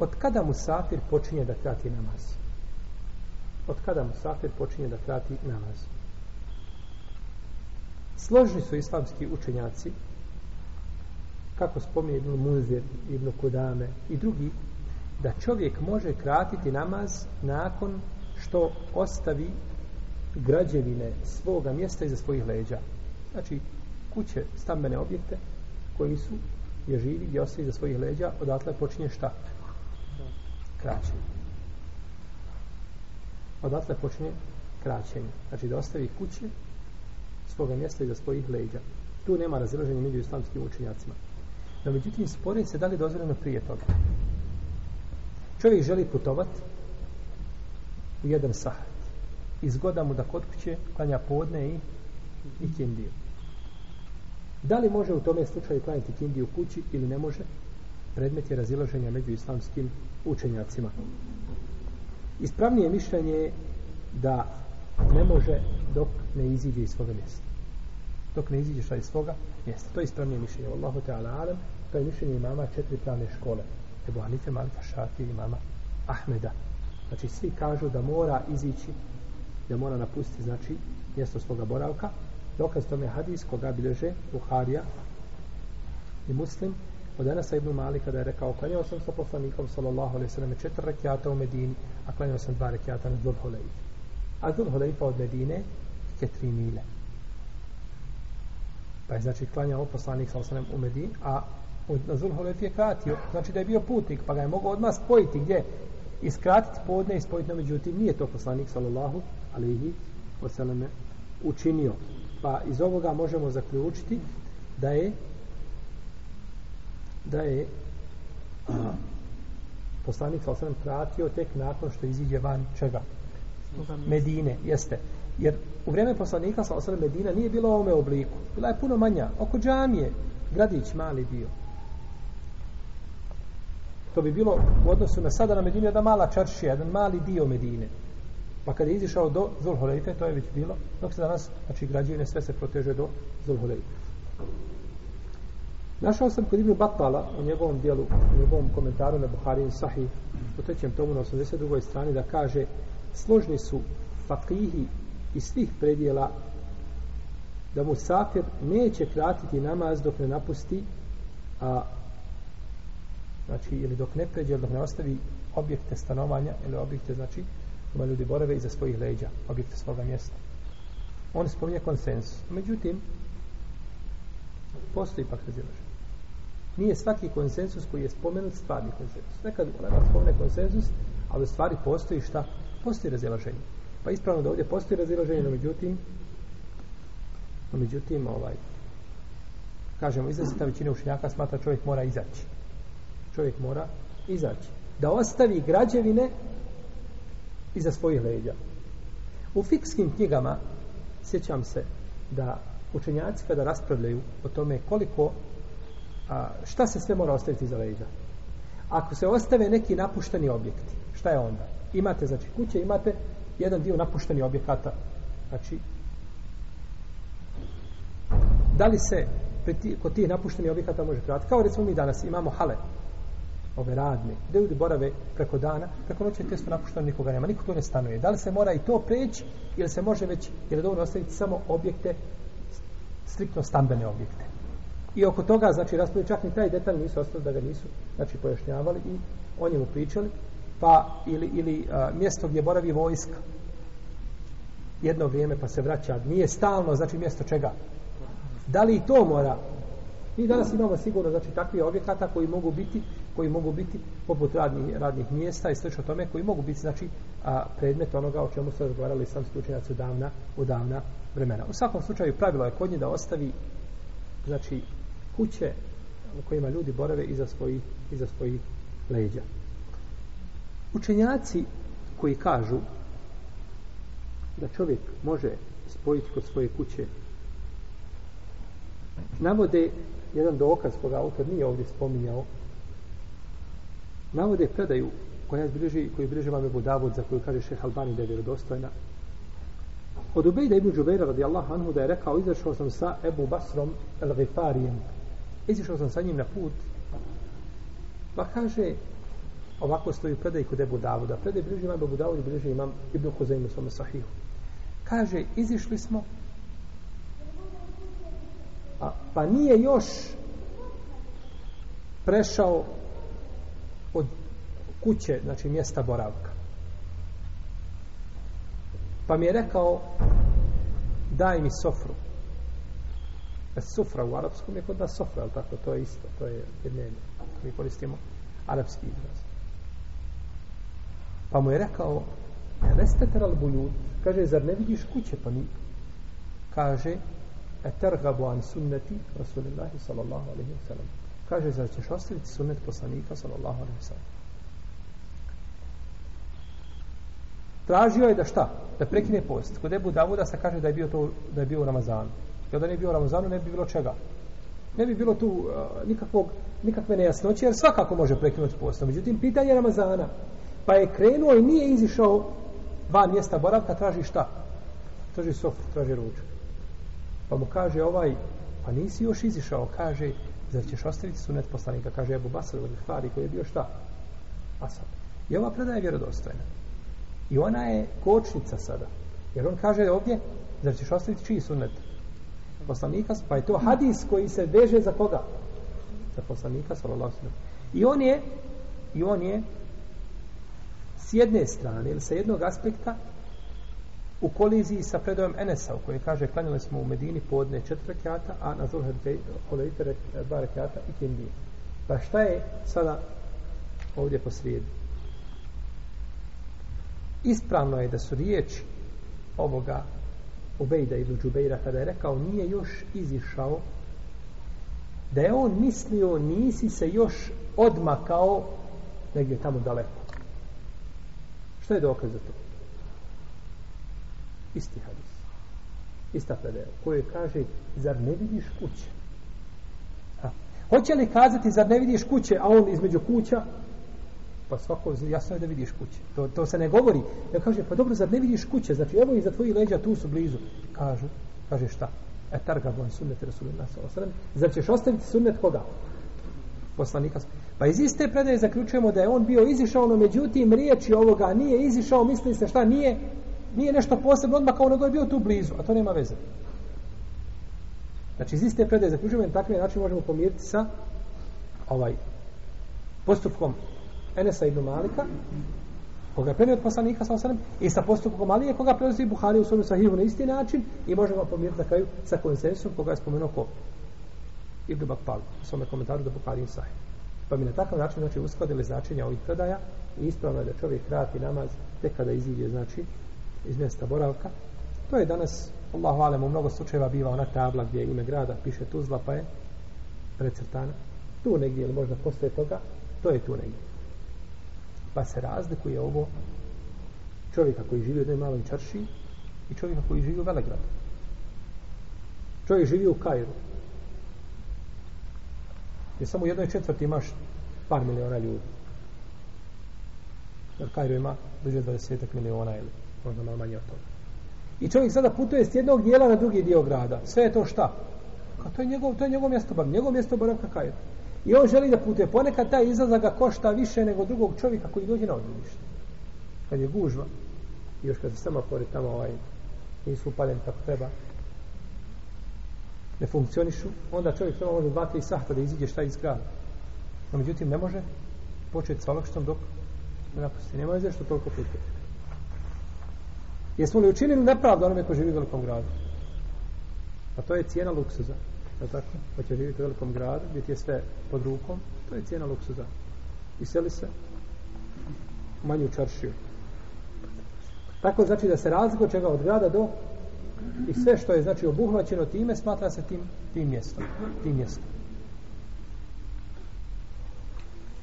Od kada musafir počinje da krati namaz? Od kada musafir počinje da krati namaz? Složni su islamski učenjaci, kako spominje Ibn Muzir, Ibn Kudame i drugi, da čovjek može kratiti namaz nakon što ostavi građevine svoga mjesta iza svojih leđa. Znači, kuće, stambene objekte koji su je živi, gdje ostaje iza svojih leđa, odatle počinje šta? kraće. Odatle počne kraćenje. Znači da ostavi kuće svoga mjesta i da svojih leđa. Tu nema razilaženja među islamskim učenjacima. No, međutim, spore se da li je dozvoljeno prije toga. Čovjek želi putovat u jedan sahat. Izgoda mu da kod kuće klanja podne i, i kindiju. Da li može u tome slučaju klanjati kindiju u kući ili ne može? predmet je razilaženja među islamskim učenjacima. Ispravnije mišljenje je da ne može dok ne iziđe iz svoga mjesta. Dok ne iziđe šta iz svoga mjesta. To je ispravnije mišljenje. Allahu Teala Alem, to je mišljenje imama četiri pravne škole. Ebu Hanife, Malika, Šafi, imama Ahmeda. Znači, svi kažu da mora izići, da mora napustiti, znači, mjesto svoga boravka. Dokaz tome je hadis koga bilježe Buharija i Muslim, od Anasa ibn Mali kada je rekao klanjao sam sa poslanikom sallallahu alaihi sallam četiri rekiata u Medini a klanjao sam dva rekiata na Dhul Huleif a Dhul Huleifa od Medine je tri mile pa je znači klanjao poslanik sallallahu alaihi u Medini a na Dhul Huleif je kratio znači da je bio putnik pa ga je mogao odmah spojiti gdje iskratiti podne i spojiti no međutim nije to poslanik sallallahu alaihi sallam učinio pa iz ovoga možemo zaključiti da je da je a, poslanik sa osam pratio tek nakon što iziđe van čega? Medine, jeste. Jer u vrijeme poslanika sa osam Medina nije bila u ovome obliku. Bila je puno manja. Oko džamije, gradić mali bio. To bi bilo u odnosu na sada na Medinu jedna mala čaršija, jedan mali dio Medine. Pa kada je izišao do Zulhulejfe, to je već bilo, dok se danas, znači građevine sve se proteže do Zulhulejfe. Našao sam kod Ibn Batala u njegovom dijelu, u njegovom komentaru na Buharin Sahi, u trećem tomu na 82. strani, da kaže složni su fakihi iz svih predijela da mu safir neće kratiti namaz dok ne napusti a znači ili dok ne pređe ili dok ne ostavi objekte stanovanja ili objekte znači kome ljudi borave iza svojih leđa objekte svoga mjesta on spominje konsensus međutim postoji pak razilaženje nije svaki konsensus koji je spomenut stvarni konsensus. Nekad ulema spomene konsensus, ali u stvari postoji šta? Postoji razilaženje. Pa ispravno da ovdje postoji razilaženje, no međutim, no međutim, ovaj, kažemo, izlazi ta većina učenjaka, smatra čovjek mora izaći. Čovjek mora izaći. Da ostavi građevine iza svojih leđa. U fikskim knjigama sjećam se da učenjaci kada raspravljaju o tome koliko a, šta se sve mora ostaviti za leđa? Ako se ostave neki napušteni objekti, šta je onda? Imate, znači, kuće, imate jedan dio napušteni objekata. Znači, da li se ti, kod tih napuštenih objekata može privati? Kao recimo mi danas imamo hale, ove radne, gde ljudi borave preko dana, preko noće je testo napušteno, nikoga nema, niko to ne stanuje. Da li se mora i to preći, ili se može već, ili dovoljno ostaviti samo objekte, striktno stambene objekte? i oko toga znači raspravi čak ni taj detalj nisu ostali da ga nisu znači pojašnjavali i o njemu pričali pa ili, ili a, mjesto gdje boravi vojska jedno vrijeme pa se vraća nije stalno znači mjesto čega da li i to mora Mi danas imamo sigurno znači takvi objekata koji mogu biti koji mogu biti poput radnih radnih mjesta i slično tome koji mogu biti znači a, predmet onoga o čemu su razgovarali sam slučajnaci davna u davna vremena. U svakom slučaju pravilo je kod nje da ostavi znači kuće u kojima ljudi borave iza svojih iza svojih leđa. Učenjaci koji kažu da čovjek može spojiti kod svoje kuće navode jedan dokaz koga autor nije ovdje spominjao navode predaju koja zbliži, koji bliže vam Ebu Davud za koju kaže šeha Albani da je vjerodostojna od Ubejda ibn Đubeira radijallahu anhu da je rekao izašao sam sa Ebu Basrom el-Gifarijem izišao sam sa njim na put pa kaže ovako stoji u predaj kod Ebu Davuda predaj bliži imam Ebu Davuda i bliži imam Ibn Kuzaim u svome sahihu kaže izišli smo a, pa nije još prešao od kuće znači mjesta boravka pa mi je rekao daj mi sofru sufra u arapskom je kod nas sofra, ali tako, to je isto, to je jedne, mi koristimo arapski izraz. Pa mu je rekao, Restetar al bujut, kaže, zar ne vidiš kuće, pa mi? Kaže, etergabu an sunneti Rasulillahi sallallahu alaihi wa sallam. Kaže, zar ćeš ostaviti sunnet poslanika sallallahu alaihi wa sallam? Tražio je da šta? Da prekine post. Kod Ebu Davuda se kaže da je bio, to, da je bio u Ramazanu. Jer da nije bio Ramazanu, ne bi bilo čega. Ne bi bilo tu uh, nikakvog, nikakve nejasnoće, jer svakako može prekinuti posto. Međutim, pitanje je Ramazana. Pa je krenuo i nije izišao van mjesta boravka, traži šta? Traži sof, traži ruč. Pa mu kaže ovaj, pa nisi još izišao, kaže, zar ćeš ostaviti sunet poslanika? Kaže, Ebu Basar, ovaj fari koji je bio šta? Asad. I ova predaja je vjerodostojna. I ona je kočnica sada. Jer on kaže ovdje, zar ćeš ostaviti čiji sunet? poslanika, pa je to hadis koji se veže za koga? Za poslanika, sallallahu sallam. I on je, i on je s jedne strane, ili sa jednog aspekta, u koliziji sa predojem Enesa, u kojoj kaže, klanjali smo u Medini podne četiri kjata, a na zuhe kolejite dva rekiata i kim nije. Pa šta je sada ovdje po srijedi? Ispravno je da su riječi ovoga Ubejda ibn Đubeira kada je rekao nije još izišao da je on mislio nisi se još odmakao negdje tamo daleko što je dokaz za to isti hadis ista predaja koje kaže zar ne vidiš kuće ha. hoće li kazati zar ne vidiš kuće a on između kuća pa svako jasno je da vidiš kuće. To, to se ne govori. Ja kaže, pa dobro, zar ne vidiš kuće? Znači, evo i za tvoji leđa tu su blizu. Kažu, kaže šta? E targa bon sunnet Rasulullah sa osrem. Zar ćeš ostaviti sunnet koga? Poslanika. Pa iz iste predaje zaključujemo da je on bio izišao, no međutim, riječi ovoga nije izišao, misli se šta nije, nije nešto posebno odmah kao nego je bio tu blizu, a to nema veze. Znači, iz iste predaje zaključujemo da na takvim način možemo pomiriti sa ovaj postupkom Enesa ibn Malika, koga prenio od poslanika sa osanem, i sa postupkom Alije, koga prenosi Buhari u svojom sahihu na isti način, i možemo pomiriti na kraju sa konsensusom koga je spomenuo ko? Ibn Bakpal, u svome komentaru da Buhari u sahih. Pa mi na takav način znači, uskladili značenja ovih predaja, i ispravno je da čovjek krati namaz tek kada iziđe, znači, iz mjesta boravka. To je danas, Allahu alem, u mnogo slučajeva biva ona tabla gdje je ime grada, piše Tuzla, pa je precrtana. Tu negdje, ili možda posle toga, to je tu negdje. Pa se razlikuje ovo čovjeka koji živi u jednoj maloj čaršiji i čovjeka koji živi u Velegradu. Čovjek živi u Kajru. Je samo u jednoj četvrti imaš par miliona ljudi. Jer Kajru ima bliže 20 miliona ili možda malo manje od toga. I čovjek sada putuje s jednog dijela na drugi dio grada. Sve je to šta? Ka to je njegov, to je njegov mjesto boravka. Njegov mjesto boravka Kajru. I on želi da putuje. Ponekad taj izlazak ga košta više nego drugog čovjeka koji dođe na odmjelište. Kad je gužva, još kad se sama pori tamo ovaj, nisu upaljeni kako treba, ne funkcionišu, onda čovjek samo može dva, tri sahta da iziđe šta iz grada. No, međutim, ne može početi sa olakštom dok ne napusti. Nema veze što toliko putuje. Jesmo li učinili nepravdu onome ko živi u velikom gradu? Pa to je cijena luksuza je tako? Hoće živjeti u velikom gradu, gdje ti je sve pod rukom, to je cijena luksuza. I seli se u manju čaršiju. Tako znači da se razliku čega od grada do i sve što je znači obuhvaćeno time, smatra se tim, tim mjestom. Tim mjestom.